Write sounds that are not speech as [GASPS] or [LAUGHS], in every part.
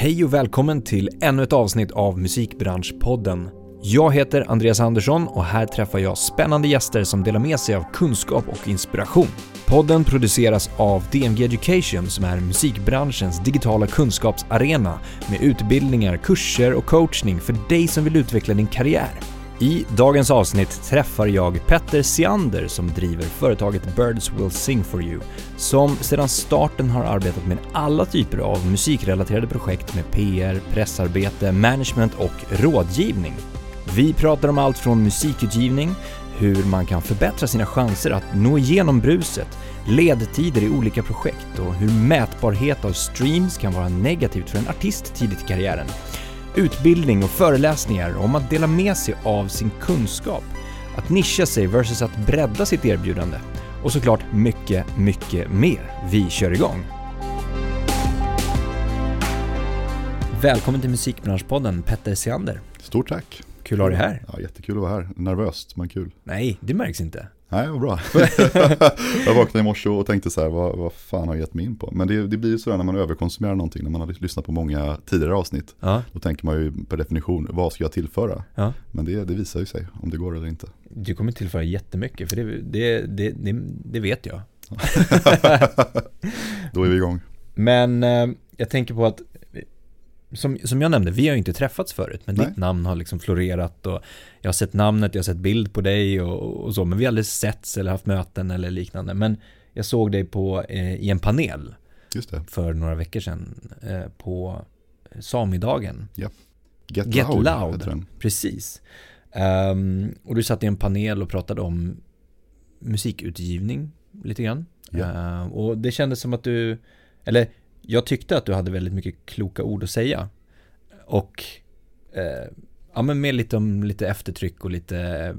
Hej och välkommen till ännu ett avsnitt av Musikbranschpodden. Jag heter Andreas Andersson och här träffar jag spännande gäster som delar med sig av kunskap och inspiration. Podden produceras av DMG Education som är musikbranschens digitala kunskapsarena med utbildningar, kurser och coachning för dig som vill utveckla din karriär. I dagens avsnitt träffar jag Petter Siander som driver företaget Birds Will Sing For You, som sedan starten har arbetat med alla typer av musikrelaterade projekt med PR, pressarbete, management och rådgivning. Vi pratar om allt från musikutgivning, hur man kan förbättra sina chanser att nå igenom bruset, ledtider i olika projekt och hur mätbarhet av streams kan vara negativt för en artist tidigt i karriären utbildning och föreläsningar om att dela med sig av sin kunskap, att nischa sig versus att bredda sitt erbjudande och såklart mycket, mycket mer. Vi kör igång! Välkommen till Musikbranschpodden, Petter Seander. Stort tack! Kul att ha dig här. Ja, jättekul att vara här. Nervöst, men kul. Nej, det märks inte. Nej, vad bra. [LAUGHS] jag vaknade i morse och tänkte så här, vad, vad fan har jag gett mig in på? Men det, det blir ju sådär när man överkonsumerar någonting, när man har lyssnat på många tidigare avsnitt. Ja. Då tänker man ju per definition, vad ska jag tillföra? Ja. Men det, det visar ju sig om det går eller inte. Du kommer tillföra jättemycket, för det, det, det, vet jag. [LAUGHS] Då är vi igång. [LAUGHS] Men eh, jag tänker på att som, som jag nämnde, vi har ju inte träffats förut, men Nej. ditt namn har liksom florerat och jag har sett namnet, jag har sett bild på dig och, och så, men vi har aldrig setts eller haft möten eller liknande. Men jag såg dig på, eh, i en panel för några veckor sedan eh, på Samidagen. Get, Get Loud, Loud. Precis. Ehm, och du satt i en panel och pratade om musikutgivning lite grann. Ja. Ehm, och det kändes som att du, eller jag tyckte att du hade väldigt mycket kloka ord att säga. Och eh, ja, men med lite lite eftertryck och lite eh,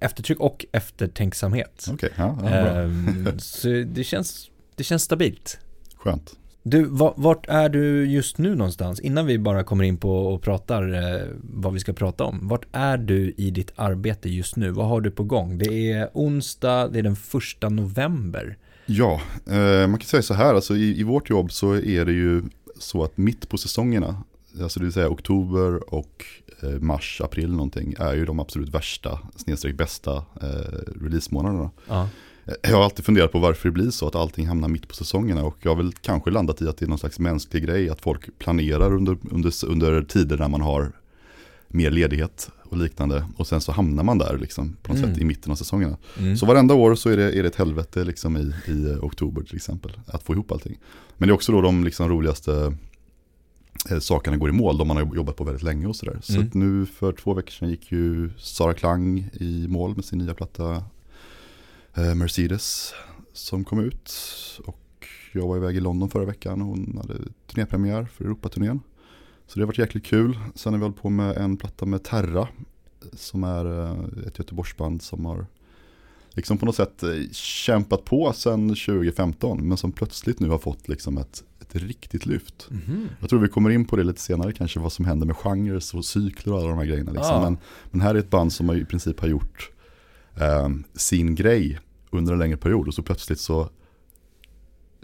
eftertryck och eftertänksamhet. Okej, ja, ja, bra. Ehm, så det känns, det känns stabilt. Skönt. Du, va- vart är du just nu någonstans? Innan vi bara kommer in på och pratar eh, vad vi ska prata om. Vart är du i ditt arbete just nu? Vad har du på gång? Det är onsdag, det är den första november. Ja, eh, man kan säga så här, alltså i, i vårt jobb så är det ju så att mitt på säsongerna, alltså det vill säga oktober och eh, mars, april någonting, är ju de absolut värsta, snedstreck bästa eh, releasemånaderna. Ja. Eh, Jag har alltid funderat på varför det blir så, att allting hamnar mitt på säsongerna och jag har väl kanske landat i att det är någon slags mänsklig grej, att folk planerar under, under, under tider när man har mer ledighet och liknande och sen så hamnar man där liksom på något Mm. sätt i mitten av säsongerna. Mm. Så varenda år så är det, är det ett helvete liksom i, i eh, oktober till exempel, att få ihop allting. Men det är också då de liksom roligaste eh, sakerna går i mål, de man har jobbat på väldigt länge och sådär. Så Mm. att nu för två veckor sedan gick ju Sara Klang i mål med sin nya platta eh, Mercedes som kom ut. Och jag var iväg i London förra veckan och hon hade turnépremiär för Europaturnén. Så det har varit jäkligt kul. Sen har vi hållit på med en platta med Terra som är eh, ett Göteborgsband som har liksom på något sätt eh, kämpat på sedan 2015 men som plötsligt nu har fått liksom ett, ett riktigt lyft. Mhm. Jag tror vi kommer in på det lite senare kanske vad som händer med genrer och cykler och alla de här grejerna. Liksom. Ja. Men, men här är ett band som har i princip har gjort eh, sin grej under en längre period och så plötsligt så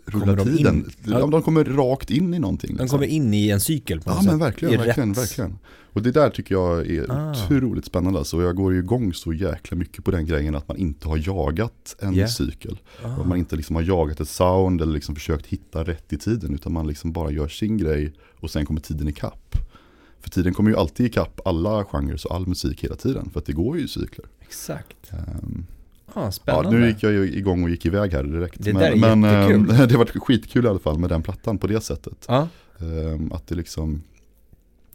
rullar de tiden. in? Ja. De kommer rakt in i någonting. De liksom. kommer in i en cykel på något Ja sätt. men verkligen, verkligen, rätt- verkligen. Och det där tycker jag är Ah. otroligt spännande. Alltså. Jag går ju igång så jäkla mycket på den grejen att man inte har jagat en Yeah. cykel. Ah. Och man inte liksom har jagat ett sound eller liksom försökt hitta rätt i tiden. Utan man liksom bara gör sin grej och sen kommer tiden ikapp. För tiden kommer ju alltid ikapp alla genrer och all musik hela tiden. För att det går ju i cykler. Exakt. Ehm, Ah, ja, spännande. nu gick jag ju igång och gick iväg här direkt. Det där är men men jättekul. [LAUGHS] det har varit skitkul i alla fall med den plattan på det sättet. Ja, Ehm, att det liksom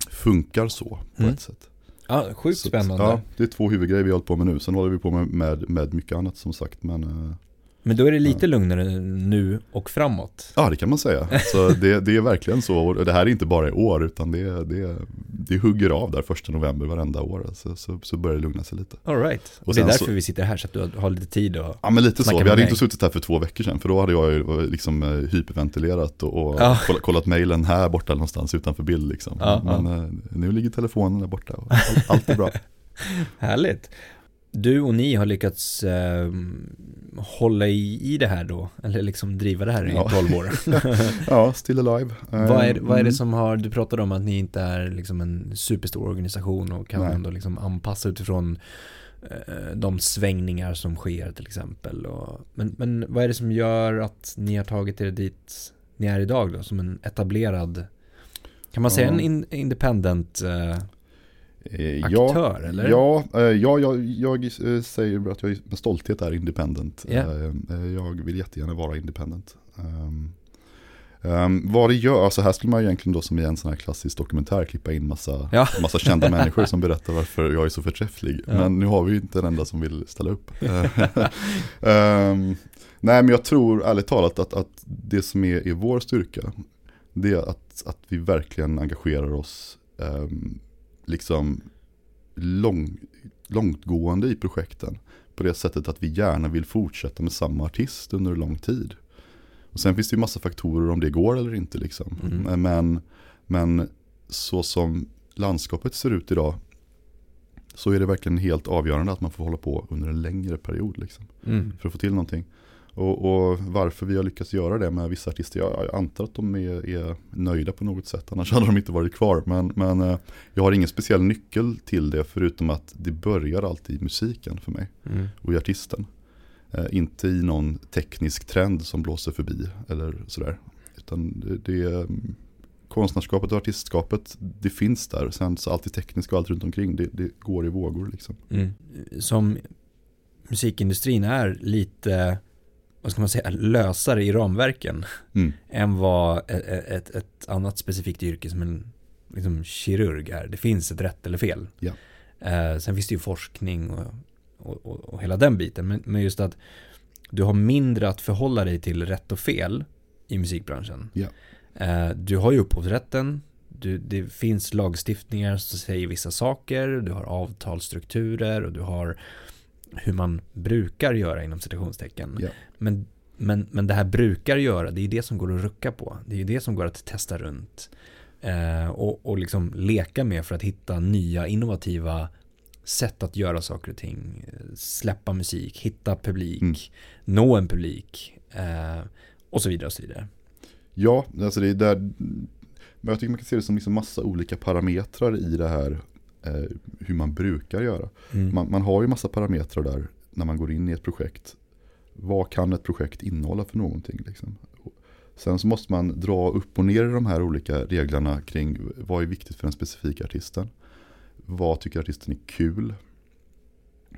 funkar så på Mm. ett sätt. ja sjukt Så- spännande. Ja, det är två huvudgrejer vi har hållit på med nu. Sen håller vi på med, med, med mycket annat som sagt. Men eh, Men då är det lite lugnare nu och framåt. ja, det kan man säga. [LAUGHS] Så det, det är verkligen så. Det här är inte bara i år, utan det, det, det hugger av där första november varenda år. Så, så, så börjar det lugna sig lite. All right. Och det är därför så- vi sitter här, så att du har- lite tid och... Ja, men lite så. Vi hade mig. inte suttit här för två veckor sedan. För då hade jag ju liksom eh, hyperventilerat och, och Ja. kollat, kollat mejlen här borta någonstans utanför bild. Liksom. Ja, men eh, nu ligger telefonen där borta och allt, allt är bra. [LAUGHS] Härligt. Du och ni har lyckats eh, hålla i, i det här då, eller liksom driva det här i Ja. 12 år. [LAUGHS] Ja, still alive. vad, är, vad är det Mm. som har, du pratade om att ni inte är liksom en superstor organisation och kan Nej. ändå liksom anpassa utifrån eh, de svängningar som sker till exempel. Och, men, men vad är det som gör att ni har tagit er dit ni är idag då, som en etablerad, kan man säga Ja. en in, independent eh, Eh, aktör, ja, eller? Ja, eh, ja jag, jag eh, säger att jag med stolthet är independent. Eh, eh, Jag vill jättegärna vara independent. Um, um, vad det gör, alltså här skulle man ju egentligen då som i en sån här klassisk dokumentär klippa in massa, Ja. [LAUGHS] massa kända [LAUGHS] människor som berättar varför jag är så förträfflig. Ja. Men nu har vi ju inte en enda som vill ställa upp. um, [LAUGHS] nej men jag tror ärligt talat att, att det som är, är vår styrka, det är att, att vi verkligen engagerar oss um, liksom lång, långtgående i projekten. På det sättet att vi gärna vill fortsätta med samma artist under lång tid. Och sen finns det ju massa faktorer om det går eller inte liksom. Mm. Men, men så som landskapet ser ut idag så är det verkligen helt avgörande att man får hålla på under en längre period liksom, Mm. för att få till någonting. Och, och varför vi har lyckats göra det med vissa artister, jag, jag antar att de är, är nöjda på något sätt, annars [LAUGHS] hade de inte varit kvar. Men, men eh, jag har ingen speciell nyckel till det, förutom att det börjar alltid i musiken för mig Mm. och i artisten. Eh, inte i någon teknisk trend som blåser förbi eller sådär. Utan det, det mm, konstnärskapet och artistskapet, det finns där. Sen så allt det tekniska och allt runt omkring, det, det går i vågor liksom. Mm. Som musikindustrin är lite, vad ska man säga, lösare i ramverken Mm. än vad ett, ett, ett annat specifikt yrke som en liksom, kirurg är. Det finns ett rätt eller fel. Ja. Eh, sen finns det ju forskning och, och, och, och hela den biten. Men, men just att du har mindre att förhålla dig till rätt och fel i musikbranschen. Ja. Eh, du har ju upphovsrätten. Du, det finns lagstiftningar som säger vissa saker. Du har avtalsstrukturer och du har hur man brukar göra inom citationstecken. Ja. Men, men, men det här brukar göra, det är det som går att rucka på. Det är ju det som går att testa runt. Eh, och, och liksom leka med för att hitta nya innovativa sätt att göra saker och ting. Släppa musik, hitta publik, Mm. nå en publik eh, och så vidare och så vidare. Ja, alltså det är där, men jag tycker man kan se det som liksom massa olika parametrar i det här eh, hur man brukar göra. Mm. Man, man har ju massa parametrar där när man går in i ett projekt. Vad kan ett projekt innehålla för någonting? Liksom? Sen så måste man dra upp och ner i de här olika reglerna kring vad är viktigt för den specifika artisten. Vad tycker artisten är kul?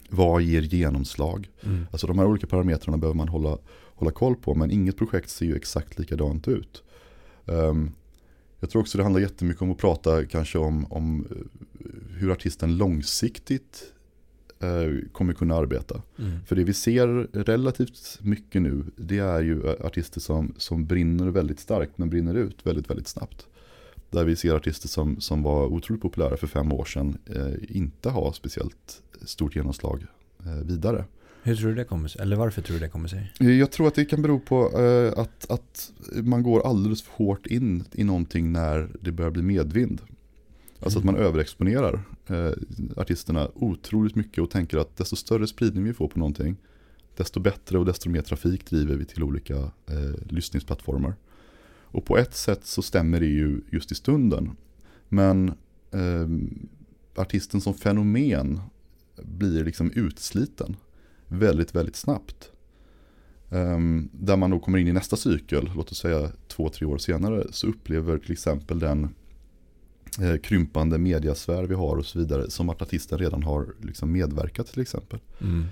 Vad ger genomslag? Mm. Alltså de här olika parametrarna behöver man hålla, hålla koll på men inget projekt ser ju exakt likadant ut. Ehm, jag tror också det handlar jättemycket om att prata kanske om, om eh, hur artisten långsiktigt eh, kommer kunna arbeta. Mm. För det vi ser relativt mycket nu det är ju eh, artister som, som brinner väldigt starkt men brinner ut väldigt väldigt snabbt. Där vi ser artister som, som var otroligt populära för fem år sedan eh, inte ha speciellt stort genomslag eh, vidare. Hur tror du det kommer sig? Eller varför tror du det kommer sig? Jag tror att det kan bero på eh, att, att man går alldeles för hårt in i någonting när det börjar bli medvind. Alltså att Mm. man överexponerar eh, artisterna otroligt mycket och tänker att desto större spridning vi får på någonting, desto bättre och desto mer trafik driver vi till olika eh, lyssningsplattformar. Och på ett sätt så stämmer det ju just i stunden. Men eh, artisten som fenomen blir liksom utsliten väldigt, väldigt snabbt. Ehm, där man då kommer in i nästa cykel, låt oss säga två, tre år senare, så upplever till exempel den eh, krympande mediasfär vi har och så vidare, som att artisten redan har liksom medverkat till exempel. Mm.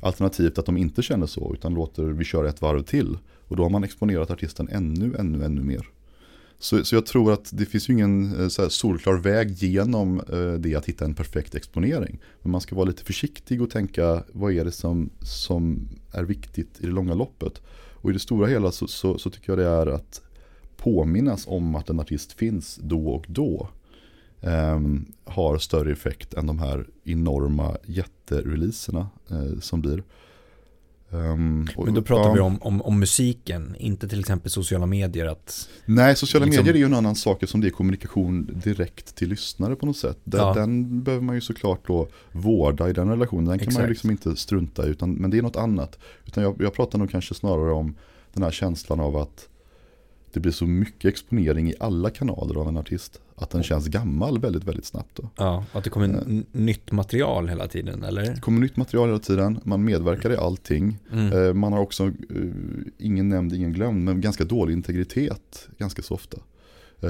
Alternativt att de inte känner så, utan låter vi köra ett varv till. Och då har man exponerat artisten ännu, ännu, ännu mer. Så, så jag tror att det finns ju ingen eh, så här solklar väg genom eh, det att hitta en perfekt exponering. Men man ska vara lite försiktig och tänka vad är det som, som är viktigt i det långa loppet. Och i det stora hela så, så, så tycker jag det är att påminnas om att en artist finns då och då. ehm, har större effekt än de här enorma jättereleaserna eh, som blir. Um, Men då pratar ja, vi om, om, om, musiken, inte till exempel sociala medier. Att, nej, sociala liksom, medier är ju en annan sak som det är kommunikation direkt till lyssnare på något sätt. Den, ja. den behöver man ju såklart då vårda i den relationen. Den kan Exakt. man ju liksom inte strunta i, utan, men det är något annat. Utan jag, jag pratar nog kanske snarare om den här känslan av att det blir så mycket exponering i alla kanaler av en artist. Att den känns gammal väldigt, väldigt snabbt. Då. Ja, att det kommer uh, nytt material hela tiden, eller? Det kommer nytt material hela tiden, man medverkar i allting. Mm. Uh, man har också, uh, ingen nämnd, ingen glömd, men ganska dålig integritet ganska så ofta.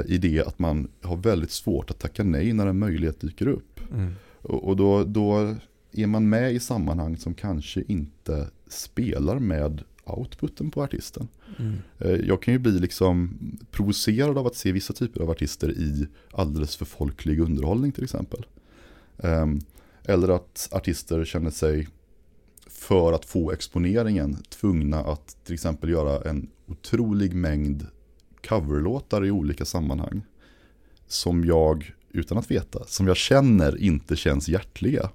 I det att man har väldigt svårt att tacka nej när en möjlighet dyker upp. Mm. Och, och då, då är man med i sammanhang som kanske inte spelar med outputen på artisten. Mm. Eh, jag kan ju bli liksom provocerad av att se vissa typer av artister i alldeles för folklig underhållning till exempel. Ehm, eller att artister känner sig för att få exponeringen tvungna att till exempel göra en otrolig mängd coverlåtar i olika sammanhang. Som jag, utan att veta, som jag känner inte känns hjärtliga.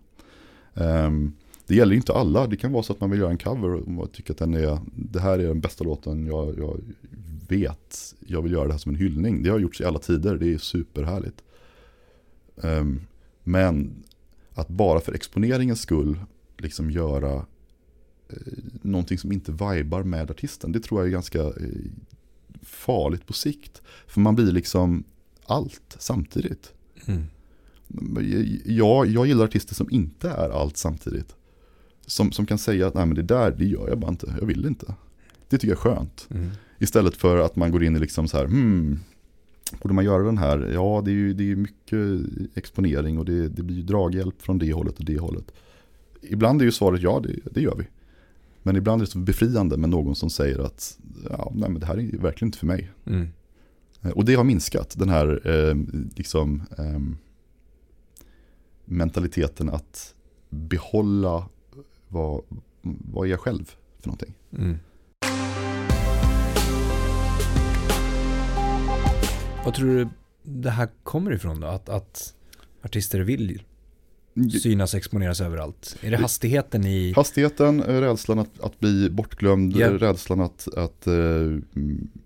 Um, det gäller inte alla, det kan vara så att man vill göra en cover och tycker att den är, det här är den bästa låten jag, jag vet. Jag vill göra det här som en hyllning. Det har gjorts i alla tider, det är superhärligt. Um, men att bara för exponeringens skull liksom göra eh, någonting som inte vibar med artisten, det tror jag är ganska eh, farligt på sikt. För man blir liksom allt samtidigt. Mm. Jag, jag gillar artister som inte är allt samtidigt. Som, som kan säga att nej men det där, det gör jag bara inte, jag vill inte. Det tycker jag är skönt. Mm. Istället för att man går in i liksom så här, hmm, borde man göra den här? Ja, det är ju det är mycket exponering och det, det blir ju draghjälp från det hållet och det hållet. Ibland är ju svaret ja, det, det gör vi. Men ibland är det så befriande med någon som säger att ja, nej, men det här är verkligen inte för mig. Mm. Eh, och det har minskat, den här eh, liksom, eh, mentaliteten att behålla vad, vad är jag själv för någonting. Mm. Vad tror du det här kommer ifrån då? Att, att artister vill synas, exponeras överallt? Är det hastigheten i... Hastigheten, rädslan att, att bli bortglömd, yeah. rädslan att, att uh,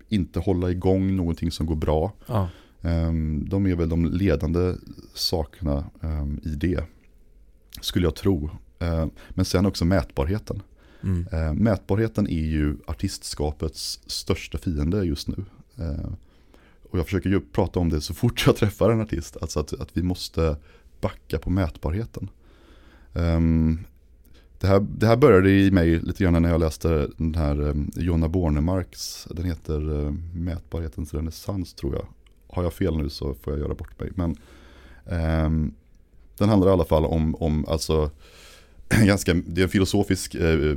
inte hålla igång någonting som går bra. Ah. Um, de är väl de ledande sakerna um, i det, skulle jag tro. Eh, men sen också mätbarheten. Mm. Eh, mätbarheten är ju artistskapets största fiende just nu. Eh, och jag försöker ju prata om det så fort jag [LAUGHS] träffar en artist. Alltså att, att vi måste backa på mätbarheten. Ehm, det här, det här började i mig lite grann när jag läste den här Jonna Bornemarks, den heter Mätbarhetens renässans tror jag. Har jag fel nu så får jag göra bort mig. Men um, den handlar i alla fall om, om alltså [CLEARS THROAT] ganska, det är en filosofisk, eh, eh,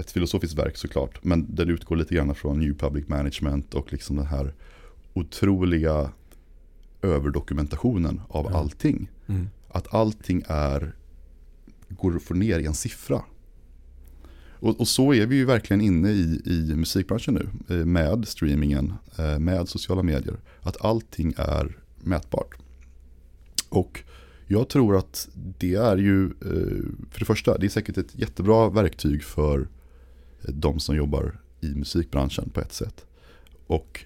ett filosofiskt verk såklart. Men det utgår lite grann från New Public Management och liksom den här otroliga överdokumentationen av ja. allting. Mm. Att allting är, går att få ner i en siffra. Och, och, så är vi ju verkligen inne i, i musikbranschen nu. Eh, med streamingen, med sociala medier. Att allting är mätbart. Och jag tror att det är ju, eh, för det första, det är säkert ett jättebra verktyg för eh, de som jobbar i musikbranschen på ett sätt. Och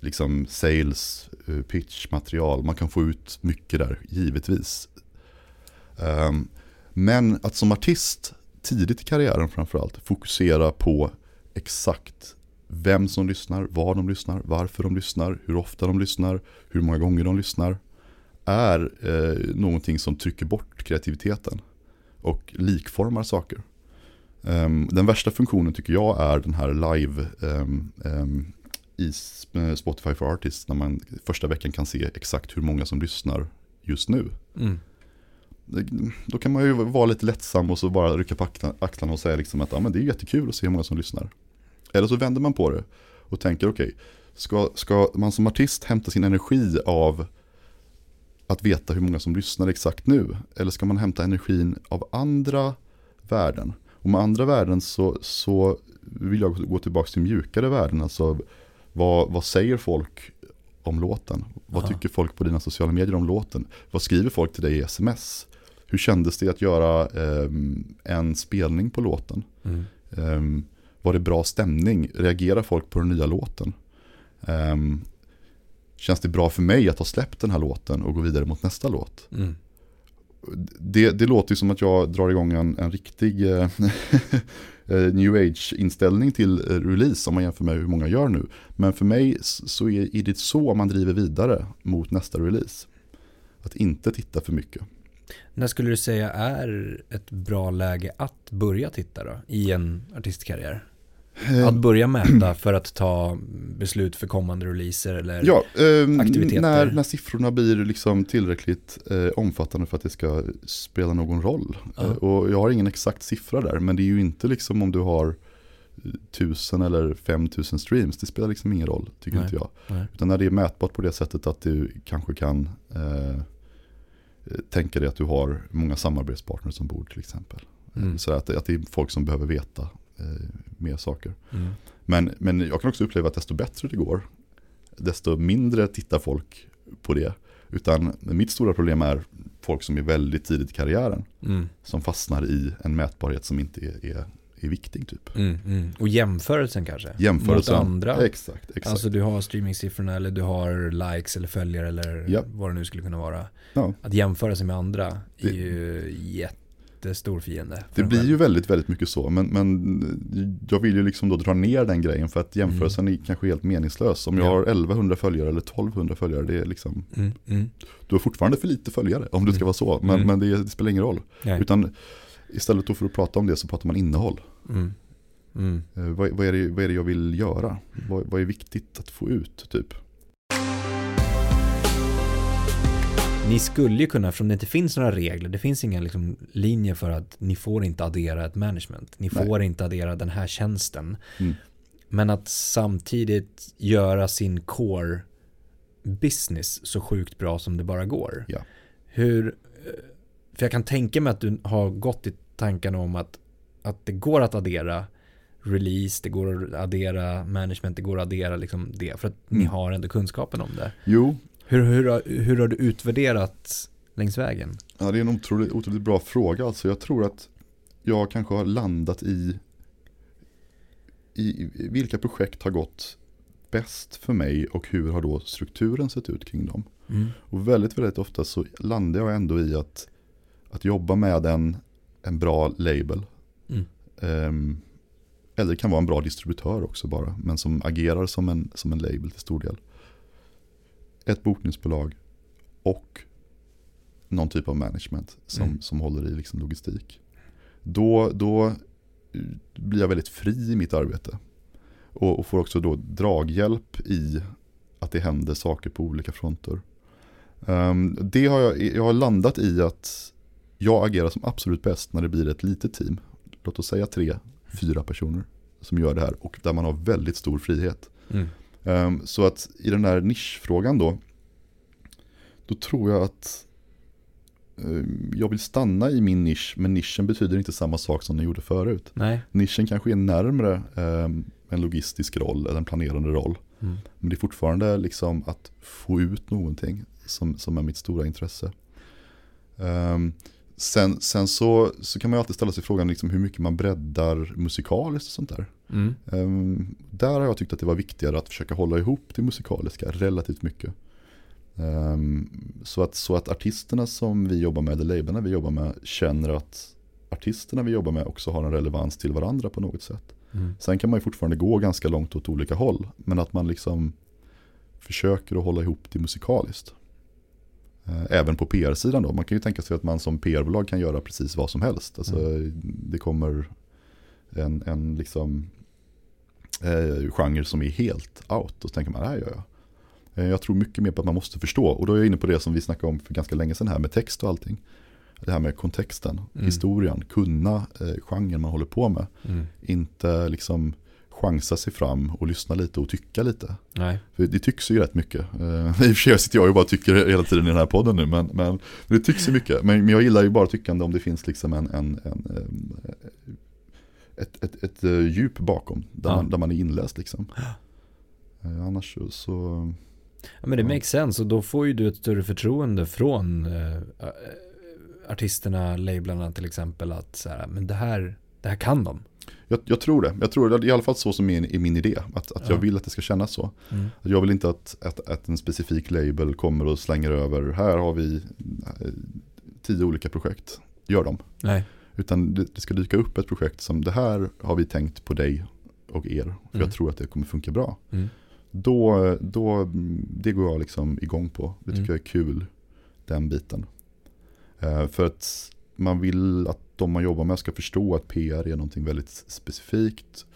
liksom sales, eh, pitch, material, man kan få ut mycket där, givetvis. Ehm, men att som artist, tidigt i karriären framförallt, fokusera på exakt vem som lyssnar, var de lyssnar, varför de lyssnar, hur ofta de lyssnar, hur många gånger de lyssnar är eh, någonting som trycker bort kreativiteten och likformar saker. Um, den värsta funktionen tycker jag är den här live um, um, i Spotify for Artists när man första veckan kan se exakt hur många som lyssnar just nu. Mm. Då kan man ju vara lite lättsam och så bara rycka på axlarna och säga liksom att ja, men det är jättekul att se hur många som lyssnar. Eller så vänder man på det och tänker okej, okay, ska, ska man som artist hämta sin energi av att veta hur många som lyssnar exakt nu? Eller ska man hämta energin av andra värden? Och med andra värden så, så vill jag gå tillbaka till mjukare värden. Alltså vad, vad säger folk om låten? Vad Aha. tycker folk på dina sociala medier om låten? Vad skriver folk till dig i sms? Hur kändes det att göra eh, en spelning på låten? Mm. Um, var det bra stämning? Reagerar folk på den nya låten? Um, känns det bra för mig att ha släppt den här låten och gå vidare mot nästa låt? Mm. Det, det, låter ju som att jag drar igång en, en riktig eh, [LAUGHS] eh, new age-inställning till eh, release om man jämför med hur många gör nu. Men för mig så är det så man driver vidare mot nästa release. Att inte titta för mycket. När skulle du säga är ett bra läge att börja titta då i en artistkarriär? Att börja mäta för att ta beslut för kommande releaser eller ja, eh, aktiviteter? När, när siffrorna blir liksom tillräckligt eh, omfattande för att det ska spela någon roll. -huh. eh, och jag har ingen exakt siffra där, men det är ju inte liksom om du har tusen eller fem tusen streams, det spelar liksom ingen roll, tycker Nej. inte jag. Nej. Utan när det är mätbart på det sättet att du kanske kan eh, tänka dig att du har många samarbetspartners som bor till exempel. Mm. Så att, att det är folk som behöver veta eh, mer saker. Mm. Men, men jag kan också uppleva att desto bättre det går, desto mindre tittar folk på det. Utan mitt stora problem är folk som är väldigt tidigt i karriären. Mm. Som fastnar i en mätbarhet som inte är, är, är viktig typ. Mm, mm. Och jämförelsen kanske? Jämförelsen. Mot andra? Exakt, exakt. Alltså du har streamingsiffrorna eller du har likes eller följare eller ja. vad det nu skulle kunna vara. Ja. Att jämföra sig med andra det, är ju jätte jättestor fiende. Det blir ju väldigt, väldigt mycket så. Men, men jag vill ju liksom då dra ner den grejen för att jämförelsen mm. är kanske helt meningslös. Om jag ja. har 1100 följare eller 1200 följare, det är liksom, mm. Mm. du har fortfarande för lite följare om det ska mm. vara så. Men, mm. men det, det, spelar ingen roll. Nej. Utan istället då för att prata om det så pratar man innehåll. Mm. Eh, vad, vad, är det, vad är det jag vill göra? Vad, vad är viktigt att få ut typ? Ni skulle ju kunna, eftersom det inte finns några regler, det finns inga liksom, linjer för att ni får inte addera ett management. Ni får Nej. inte addera den här tjänsten. Mm. Men att samtidigt göra sin core business så sjukt bra som det bara går. Ja. Hur, för jag kan tänka mig att du har gått i tankarna om att, att det går att addera release, det går att addera management, det går att addera liksom det. För att mm. ni har ändå kunskapen om det. Jo, hur, hur, hur har du utvärderat längs vägen? Ja, det är en otroligt, otroligt bra fråga. Alltså, jag tror att jag kanske har landat i, i vilka projekt har gått bäst för mig och hur har då strukturen sett ut kring dem. Mm. Och väldigt, väldigt ofta så landar jag ändå i att, att jobba med en, en bra label. Mm. Um, eller det kan vara en bra distributör också bara, men som agerar som en, som en label till stor del ett bokningsbolag och någon typ av management som, mm. som håller i liksom logistik. Då, då blir jag väldigt fri i mitt arbete. Och, och, får också då draghjälp i att det händer saker på olika fronter. Um, det har jag, jag har landat i att jag agerar som absolut bäst när det blir ett litet team. Låt oss säga tre, fyra personer som gör det här och där man har väldigt stor frihet. Mm. Um, så att i den här nischfrågan då, då tror jag att um, jag vill stanna i min nisch, men nischen betyder inte samma sak som den gjorde förut. Nej. Nischen kanske är närmre um, en logistisk roll eller en planerande roll. Mm. Men det är fortfarande liksom att få ut någonting som, som är mitt stora intresse. Um, Sen, sen så, så kan man ju alltid ställa sig frågan liksom hur mycket man breddar musikaliskt och sånt där. Mm. Um, där har jag tyckt att det var viktigare att försöka hålla ihop det musikaliska relativt mycket. Um, så, att, så att artisterna som vi jobbar med, eller labeln vi jobbar med, känner att artisterna vi jobbar med också har en relevans till varandra på något sätt. Mm. Sen kan man ju fortfarande gå ganska långt åt olika håll, men att man liksom försöker att hålla ihop det musikaliskt. Eh, även på PR-sidan då. Man kan ju tänka sig att man som PR-bolag kan göra precis vad som helst. Alltså, mm. Det kommer en, en liksom, eh, genre som är helt out. Och så tänker man, det här gör jag. Eh, jag tror mycket mer på att man måste förstå. Och då är jag inne på det som vi snackade om för ganska länge sedan här med text och allting. Det här med kontexten, mm. historien, kunna eh, genren man håller på med. Mm. Inte liksom chansa sig fram och lyssna lite och tycka lite. Nej. För det tycks ju rätt mycket. Uh, [LAUGHS] I och för sig sitter jag ju bara och tycker hela tiden i den här podden nu, men, men, det tycks ju mycket. Men, men jag gillar ju bara tyckande om det finns liksom en, en, en, en ett, ett, ett, uh, djup bakom, där, ja. man, där man är inläst liksom. [GASPS] Uh, annars så... ja, men det ja. makes sense, och då får ju du ett större förtroende från artisterna, lablarna till exempel, att så här, men det här det här kan de. Jag, jag, tror det. Jag tror det. I alla fall så som är, är min idé. Att, att ja. jag vill att det ska kännas så. Mm. Jag vill inte att, att, att, en specifik label kommer och slänger över. Här har vi eh, tio olika projekt. Gör dem. Nej. Utan det, det, ska dyka upp ett projekt som det här har vi tänkt på dig och er. För mm. jag tror att det kommer funka bra. Mm. Då, då, det går jag liksom igång på. Det tycker mm. jag är kul. Den biten. Uh, för att man vill att de man jobbar med ska förstå att PR är någonting väldigt specifikt.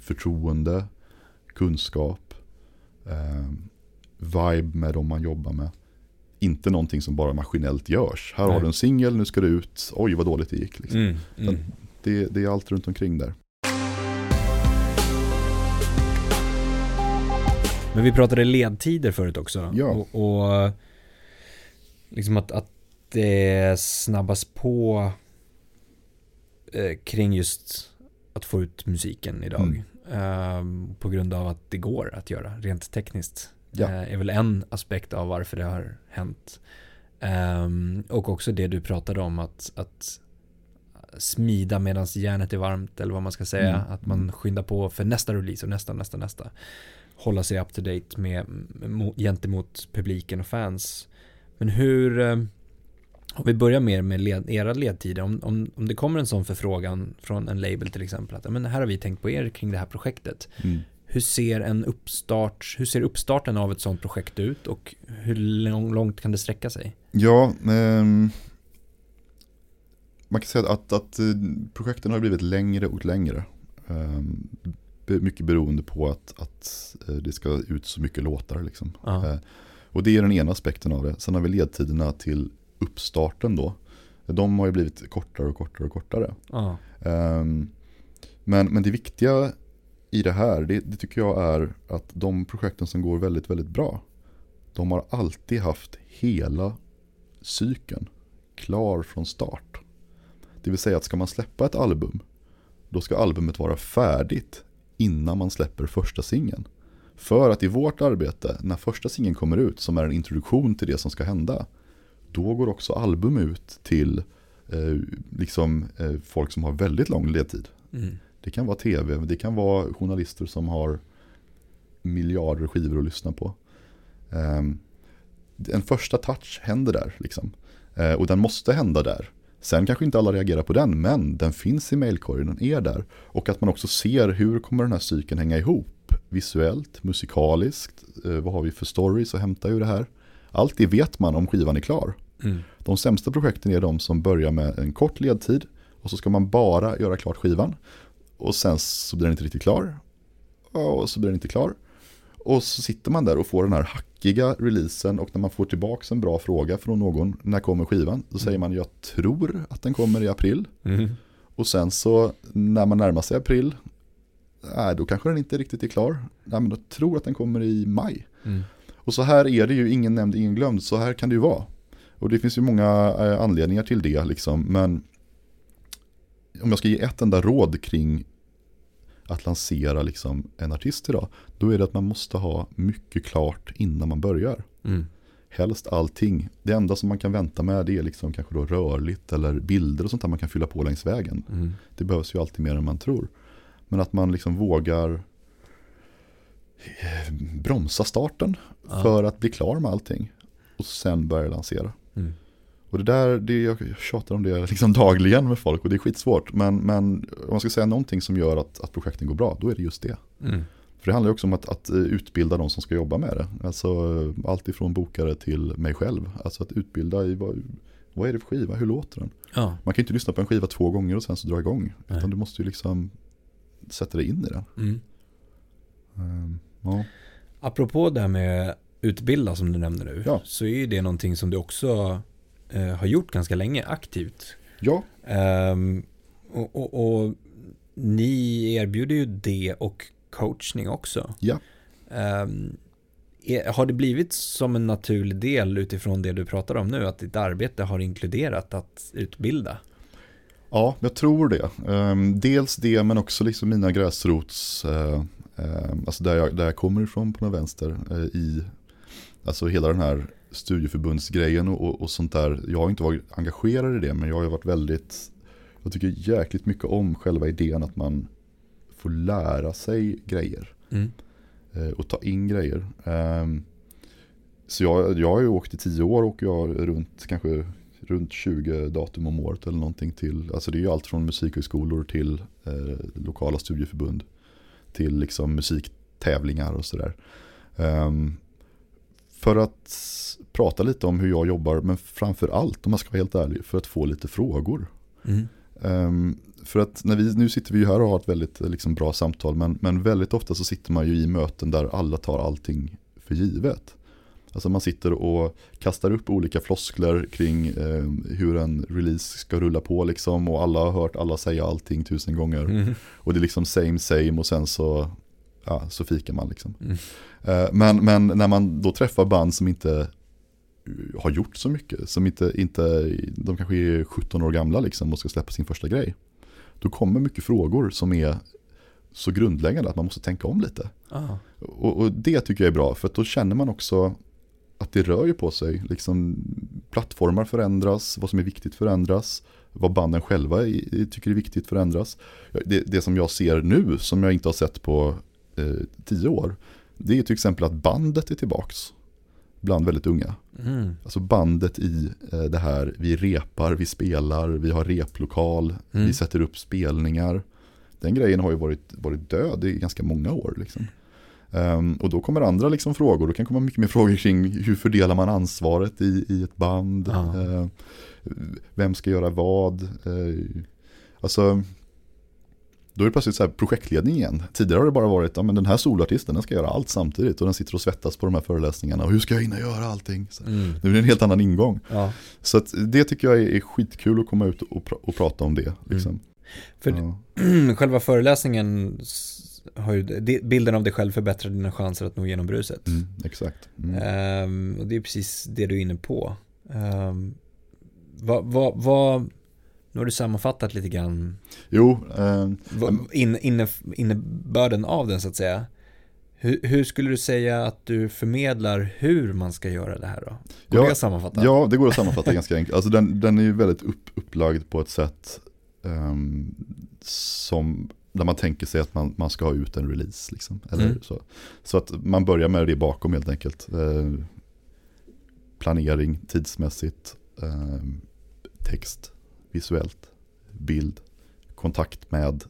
Förtroende, kunskap, eh, vibe med de man jobbar med. Inte någonting som bara maskinellt görs. Här Nej. har du en singel, nu ska det ut, oj vad dåligt det gick. Liksom. Mm, mm. Det, det, är allt runt omkring där. Men vi pratade ledtider förut också. Ja. Och, och liksom att, att det snabbas på eh, kring just att få ut musiken idag. Mm. Eh, på grund av att det går att göra rent tekniskt. Ja. Eh, är väl en aspekt av varför det har hänt. Ehm, och också det du pratade om att, att smida medan järnet är varmt eller vad man ska säga. Mm. Att man skyndar på för nästa release och nästa, nästa, nästa. Hålla sig up to date med, med gentemot publiken och fans. Men hur, eh, om vi börjar mer med led, era ledtider, om, om, om det kommer en sån förfrågan från en label till exempel, att men här har vi tänkt på er kring det här projektet. Mm. Hur ser en uppstart, hur ser uppstarten av ett sånt projekt ut och hur lång, långt kan det sträcka sig? Ja, um, man kan säga att, att, eh, projekten har blivit längre och längre. Um, mycket beroende på att, att eh, det ska ut så mycket låtar. Liksom. Uh, och det är den ena aspekten av det. Sen har vi ledtiderna till uppstarten då. De har ju blivit kortare och kortare och kortare. Ah. Um, men, men det viktiga i det här, det, det, tycker jag är att de projekten som går väldigt, väldigt bra, de har alltid haft hela cykeln klar från start. Det vill säga att ska man släppa ett album, då ska albumet vara färdigt innan man släpper första singeln. För att i vårt arbete, när första singeln kommer ut, som är en introduktion till det som ska hända, då går också album ut till eh, liksom, eh, folk som har väldigt lång ledtid. Mm. Det kan vara tv, det kan vara journalister som har miljarder skivor att lyssna på. Eh, en första touch händer där, liksom. Eh, och den måste hända där. Sen kanske inte alla reagerar på den, men den finns i mailkorgen, den är där. Och att man också ser hur kommer den här cykeln hänga ihop. Visuellt, musikaliskt, eh, vad har vi för stories att hämta ur det här. Allt det vet man om skivan är klar. Mm. De sämsta projekten är de som börjar med en kort ledtid och så ska man bara göra klart skivan. Och sen så blir den inte riktigt klar. Och så blir den inte klar. Och så sitter man där och får den här hackiga releasen och när man får tillbaka en bra fråga från någon, när kommer skivan? Då säger man, jag tror att den kommer i april. Mm. Och sen så när man närmar sig april, nej, då kanske den inte riktigt är klar. Nej, men jag tror att den kommer i maj. Mm. Och så här är det ju, ingen nämnd, ingen glömd, så här kan det ju vara. Och det finns ju många eh, anledningar till det liksom, men om jag ska ge ett enda råd kring att lansera liksom en artist idag, då är det att man måste ha mycket klart innan man börjar. Mm. Helst allting. Det enda som man kan vänta med det är liksom kanske då rörligt eller bilder och sånt där man kan fylla på längs vägen. Mm. Det behövs ju alltid mer än man tror. Men att man liksom vågar bromsa starten ja. för att bli klar med allting. Och sen börja lansera. Mm. Och det där, det, jag tjatar om det [LAUGHS] liksom dagligen med folk och det är skitsvårt. Men, men om man ska säga någonting som gör att, att projekten går bra, då är det just det. Mm. För det handlar också om att, att, utbilda de som ska jobba med det. Alltså allt ifrån bokare till mig själv. Alltså att utbilda i vad, vad är det för skiva, hur låter den? Ja. Man kan inte lyssna på en skiva två gånger och sen så dra igång. Nej. Utan du måste ju liksom sätta dig in i den. Mm. Um, Ja. Apropå det här med utbilda som du nämnde nu. Ja. Så är ju det någonting som du också eh, har gjort ganska länge aktivt. Ja. Um, och, och, och, ni erbjuder ju det och coachning också. Ja. Um, är, har det blivit som en naturlig del utifrån det du pratar om nu? Att ditt arbete har inkluderat att utbilda? Ja, jag tror det. Um, dels det men också liksom mina gräsrots Eh, alltså där jag, där jag kommer ifrån på den vänster eh, i Alltså hela den här studieförbundsgrejen och, och, sånt där. Jag har inte varit engagerad i det men jag har varit väldigt Jag tycker jäkligt mycket om själva idén att man får lära sig grejer. Mm. eh, Och ta in grejer. Ehm, Så jag, jag har ju åkt i tio år och jag har runt kanske runt 20 datum om året eller någonting till. Alltså det är ju allt från musikhögskolor till eh, lokala studieförbund. Till liksom musiktävlingar och sådär. Ehm, för att prata lite om hur jag jobbar men framför allt om man ska vara helt ärlig för att få lite frågor. Mm. Ehm, för att när vi, nu sitter vi ju här och har ett väldigt liksom, bra samtal men, men väldigt ofta så sitter man ju i möten där alla tar allting för givet. Alltså man sitter och kastar upp olika floskler kring eh, hur en release ska rulla på liksom och alla har hört alla säga allting tusen gånger. Mm. Och det är liksom same same och sen så, ja, så fikar man liksom. Mm. Eh, men, men när man då träffar band som inte har gjort så mycket, som inte, inte, de kanske är 17 år gamla liksom och ska släppa sin första grej. Då kommer mycket frågor som är så grundläggande att man måste tänka om lite. Ah. Och, och det tycker jag är bra, för då känner man också att det rör ju på sig. Liksom, plattformar förändras, vad som är viktigt förändras, vad banden själva i, tycker är viktigt förändras. Det, det som jag ser nu, som jag inte har sett på eh, tio år, det är till exempel att bandet är tillbaks bland väldigt unga. Mm. Alltså bandet i eh, det här, vi repar, vi spelar, vi har replokal, Mm. vi sätter upp spelningar. Den grejen har ju varit, varit död i ganska många år. Liksom. Ehm, och då kommer andra liksom frågor, då kan komma mycket mer [LAUGHS] frågor kring hur fördelar man ansvaret i, i ett band. Ja. Ehm, vem ska göra vad? Ehm, alltså, då är det plötsligt så här projektledning igen. Tidigare har det bara varit, ja men den här solartisten den ska göra allt samtidigt och den sitter och svettas på de här föreläsningarna. Och hur ska jag hinna göra allting? Så, Mm. nu är det en helt annan ingång. Ja. Så det tycker jag är, är skitkul att komma ut och, pra- och prata om det. Liksom. För Ja. [CLEARS THROAT] själva föreläsningen har ju, bilden av dig själv förbättrar dina chanser att nå igenom bruset. Mm, exakt. Mm. Ehm, och det är precis det du är inne på. Um, vad, vad, vad, nu har du sammanfattat lite grann Jo, eh, vad, in, inne, innebörden av den så att säga. Hur, hur skulle du säga att du förmedlar hur man ska göra det här då? Går Ja, det att sammanfatta? ja, det går att sammanfatta ganska enkelt. Alltså den, den är ju väldigt upp, upplagd på ett sätt ehm, som, där man tänker sig att man, man ska ha ut en release. Liksom, eller Mm. så. så att man börjar med det bakom helt enkelt. Eh, planering tidsmässigt, eh, text, visuellt, bild, kontakt med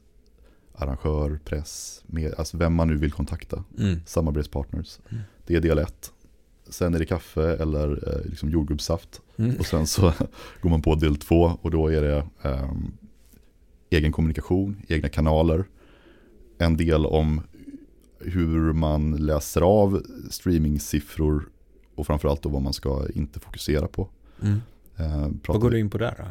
arrangör, press, med, alltså vem man nu vill kontakta, Mm. samarbetspartners. Mm. Det är del ett. Sen är det kaffe eller eh, liksom jordgubbssaft. Mm. Och sen så [LAUGHS] går man på del två och då är det ehm, egen kommunikation, egna kanaler. En del om hur man läser av streamingsiffror och framförallt då vad man ska inte fokusera på. Mm. Eh, Vad går du in på där då?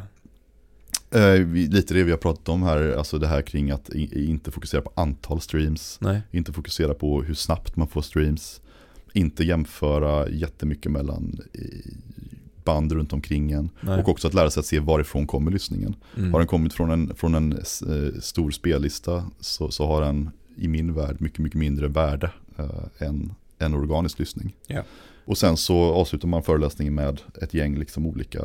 Eh, vi, lite det vi har pratat om här, alltså det här kring att i, inte fokusera på antal streams. Nej. Inte fokusera på hur snabbt man får streams. Inte jämföra jättemycket mellan band runt omkring en. Nej. Och också att lära sig att se varifrån kommer lyssningen. Mm. Har den kommit från en, från en eh, stor spellista så, så har den i min värld mycket, mycket mindre värde eh, än en organisk lyssning. Ja. Och sen så avslutar man föreläsningen med ett gäng liksom olika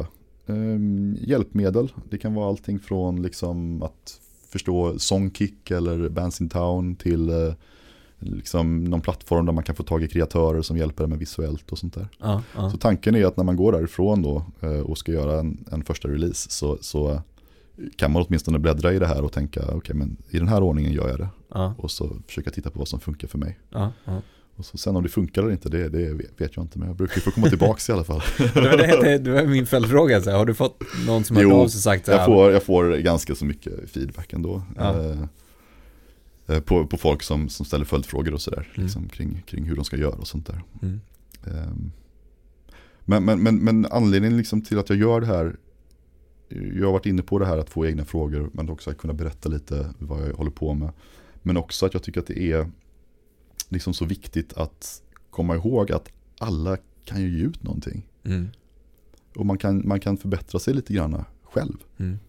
eh, hjälpmedel. Det kan vara allting från liksom att förstå Songkick eller Bands in Town till eh, liksom någon plattform där man kan få tag i kreatörer som hjälper med visuellt och sånt där. Ja, ja. Så tanken är att när man går därifrån då eh, och ska göra en, en första release så, så kan man åtminstone bläddra i det här och tänka okej men i den här ordningen gör jag det. ja, Och så försöka titta på vad som funkar för mig. Och så sen om det funkar eller inte det, det vet jag inte men jag brukar få komma tillbaka i alla fall. [LAUGHS] Det var, det, det var min följdfråga, så har du fått någon som har av sig sagt så här, Jag får, jag får ganska så mycket feedback ändå. Ja. Eh, på, på folk som, som ställer följdfrågor och sådär. Mm. Liksom, kring, kring hur de ska göra och sånt där. Mm. Ehm, Men, men, men, men anledningen liksom till att jag gör det här, jag har varit inne på det här att få egna frågor, men också att kunna berätta lite vad jag håller på med. Men också att jag tycker att det är liksom så viktigt att komma ihåg att alla kan ju ge ut någonting. Mm. Och man kan, man kan förbättra sig lite grann själv. Mm.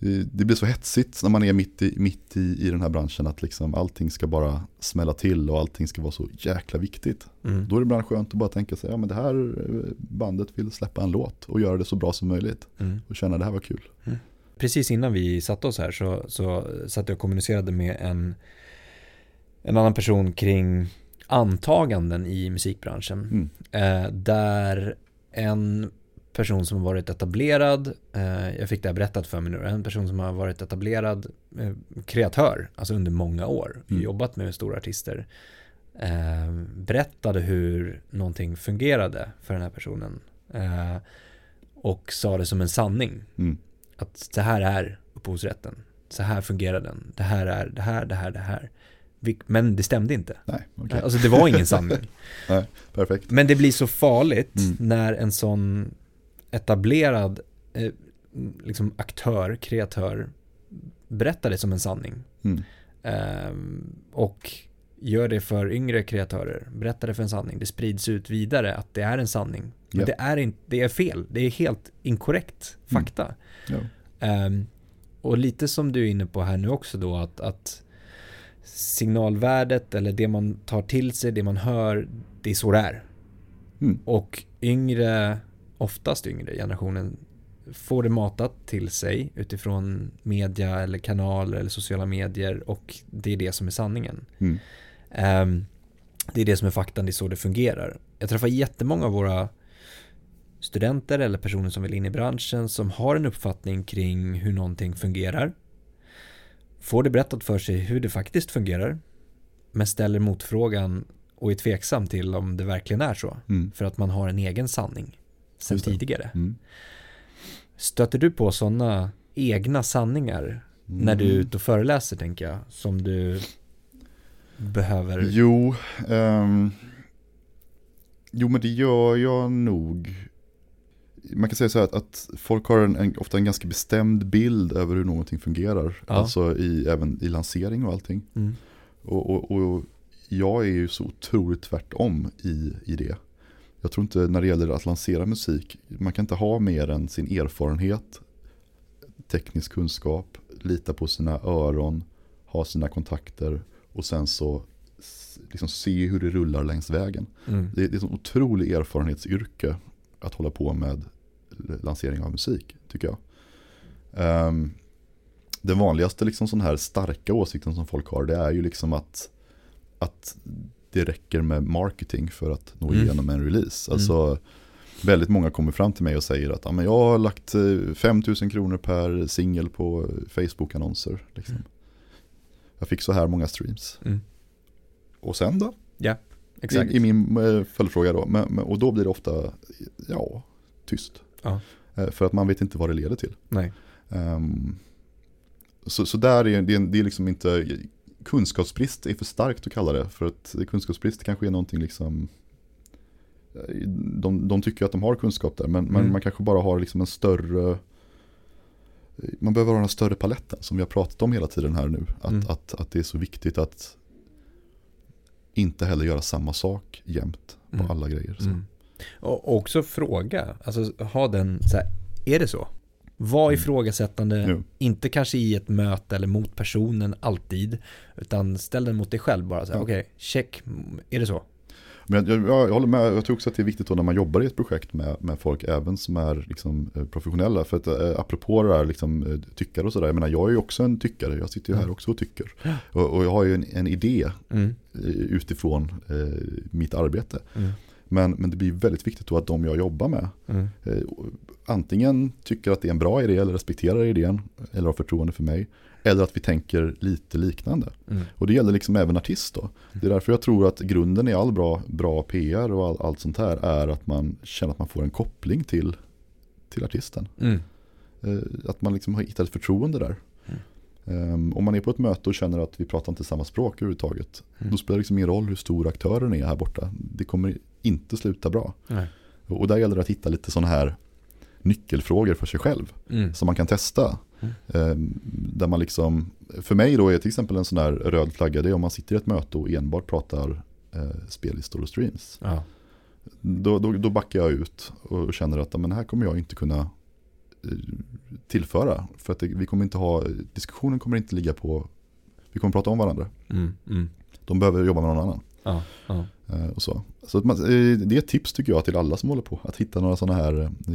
Eh, Det blir så hetsigt när man är mitt i, mitt i, i den här branschen att liksom allting ska bara smälla till och allting ska vara så jäkla viktigt. Mm. Då är det ibland skönt att bara tänka sig, ja men det här eh, bandet vill släppa en låt och göra det så bra som möjligt Mm. och känna det här var kul. Mm. precis innan vi satte oss här så, så satt jag och kommunicerade med en, en annan person kring antaganden i musikbranschen. Mm. Eh, där en person som har varit etablerad, eh, jag fick det här berättat för mig nu, en person som har varit etablerad eh, kreatör, alltså under många år, Mm. jobbat med stora artister, eh, berättade hur någonting fungerade för den här personen. Eh, och sa det som en sanning. Mm. Att så här är upphovsrätten. Så här fungerar den. Det här är det här, det här, det här. Men det stämde inte. Nej, okej. Alltså det var ingen sanning. [LAUGHS] Perfekt. Men det blir så farligt Mm. när en sån etablerad eh, liksom aktör, kreatör berättar det som en sanning. Mm. Ehm, och gör det för yngre kreatörer, berättar det för en sanning. Det sprids ut vidare att det är en sanning. Men Ja. det, är inte, det är fel, det är helt inkorrekt fakta. Ja. Ehm, och lite som du är inne på här nu också då att, att signalvärdet eller det man tar till sig, det man hör, det är så det är. Mm. Och yngre, oftast yngre generationen får det matat till sig utifrån media eller kanaler eller sociala medier och det är det som är sanningen. Mm. Ehm, det är det som är faktan, det är så det fungerar. Jag träffar jättemånga av våra studenter eller personer som vill in i branschen som har en uppfattning kring hur någonting fungerar. Får det berättat för sig hur det faktiskt fungerar. Men ställer motfrågan och är tveksam till om det verkligen är så. Mm. För att man har en egen sanning sen tidigare. Mm. Stöter du på sådana egna sanningar när du är Mm. ute och föreläser tänker jag? Som du behöver... Jo, ehm, jo men det gör jag nog. Man kan säga så här att, att folk har en, en, ofta en ganska bestämd bild över hur någonting fungerar. Ja. Alltså i, även i lansering och allting. Mm. Och, och, och jag är ju så otroligt tvärtom i, i det. Jag tror inte när det gäller att lansera musik, man kan inte ha mer än sin erfarenhet, teknisk kunskap, lita på sina öron, ha sina kontakter och sen så liksom se hur det rullar längs vägen. Mm. Det är, det är ett otroligt erfarenhetsyrke att hålla på med lansering av musik, tycker jag. Ehm, den vanligaste liksom sån här starka åsikten som folk har, det är ju liksom att, att det räcker med marketing för att nå Mm. igenom en release. Alltså, väldigt många kommer fram till mig och säger att ja, men jag har lagt eh, 5 000 kronor per singel på Facebook-annonser. Liksom. Mm. Jag fick så här många streams. Mm. Och sen då? Exakt. I, I min eh, följdfråga då. Men, men, och då blir det ofta, ja, tyst. Ja. Eh, För att man vet inte vad det leder till. Nej. Ehm, så, så där är det, är- det är liksom inte, kunskapsbrist är för starkt att kalla det. För att kunskapsbrist kanske är någonting liksom, de, de tycker att de har kunskap där. Men, Mm. man kanske bara har liksom en större, man behöver ha den större paletten som vi har pratat om hela tiden här nu. Att, Mm. att, att det är så viktigt att inte heller göra samma sak jämt på Mm. alla grejer. Mm. Och också fråga, alltså ha den så här, är det så? Var Mm. ifrågasättande, Jo. inte kanske i ett möte eller mot personen alltid, utan ställ den mot dig själv bara Ja. okej, check, är det så? Men jag, jag, jag håller med, jag tror också att det är viktigt då när man jobbar i ett projekt med, med folk även som är liksom, eh, professionella. För att eh, apropå det här liksom, eh, tyckare och sådär, jag menar jag är ju också en tyckare, jag sitter ju här också och tycker. Och, och jag har ju en, en idé Mm. utifrån eh, mitt arbete. Mm. Men, men det blir väldigt viktigt då att de jag jobbar med Mm. eh, antingen tycker att det är en bra idé eller respekterar idén eller har förtroende för mig. Eller att vi tänker lite liknande. Mm. Och det gäller liksom även artist då. Det är därför jag tror att grunden i all bra, bra PR och all, allt sånt här är att man känner att man får en koppling till, till artisten. Mm. Eh, att man liksom har hittat ett förtroende där. Um, om man är på ett möte och känner att vi pratar inte samma språk överhuvudtaget. Mm. Då spelar det liksom ingen roll hur stor aktören är här borta. Det kommer inte sluta bra. Nej. Och där gäller det att hitta lite sådana här nyckelfrågor för sig själv. Mm. Som man kan testa. Mm. Ehm, där man liksom, för mig då är till exempel en sån här röd flagga, det är om man sitter i ett möte och enbart pratar eh, spellistor och streams. Ja. Då, då, då backar jag ut och känner att men här kommer jag inte kunna eh, tillföra. För att det, vi kommer inte ha, diskussionen kommer inte ligga på, vi kommer prata om varandra. Mm. Mm. De behöver jobba med någon annan. Ja. Ja. Eh, och så så man, eh, det är ett tips tycker jag till alla som håller på. Att hitta några sådana här eh,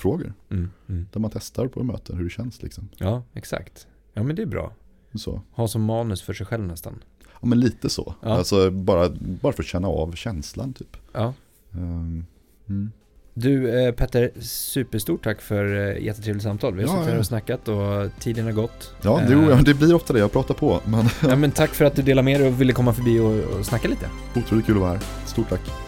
frågor. Mm, mm. Där man testar på möten hur det känns liksom. Ja, exakt. Ja, men det är bra. Så. Ha som manus för sig själv nästan. Ja men lite så. Ja. Alltså bara, bara för att känna av känslan typ. Ja. Ehm, mm. Du eh, Petter, superstort tack för eh, jättetrevligt samtal. Vi har Ja, suttit här ja. och snackat och tiden har gått. Ja, Eh, det, ja, [LAUGHS] det blir ofta det, jag pratar på. Men ja, men tack för att du delade med dig och ville komma förbi och, och snacka lite. otroligt kul att vara här. Stort tack.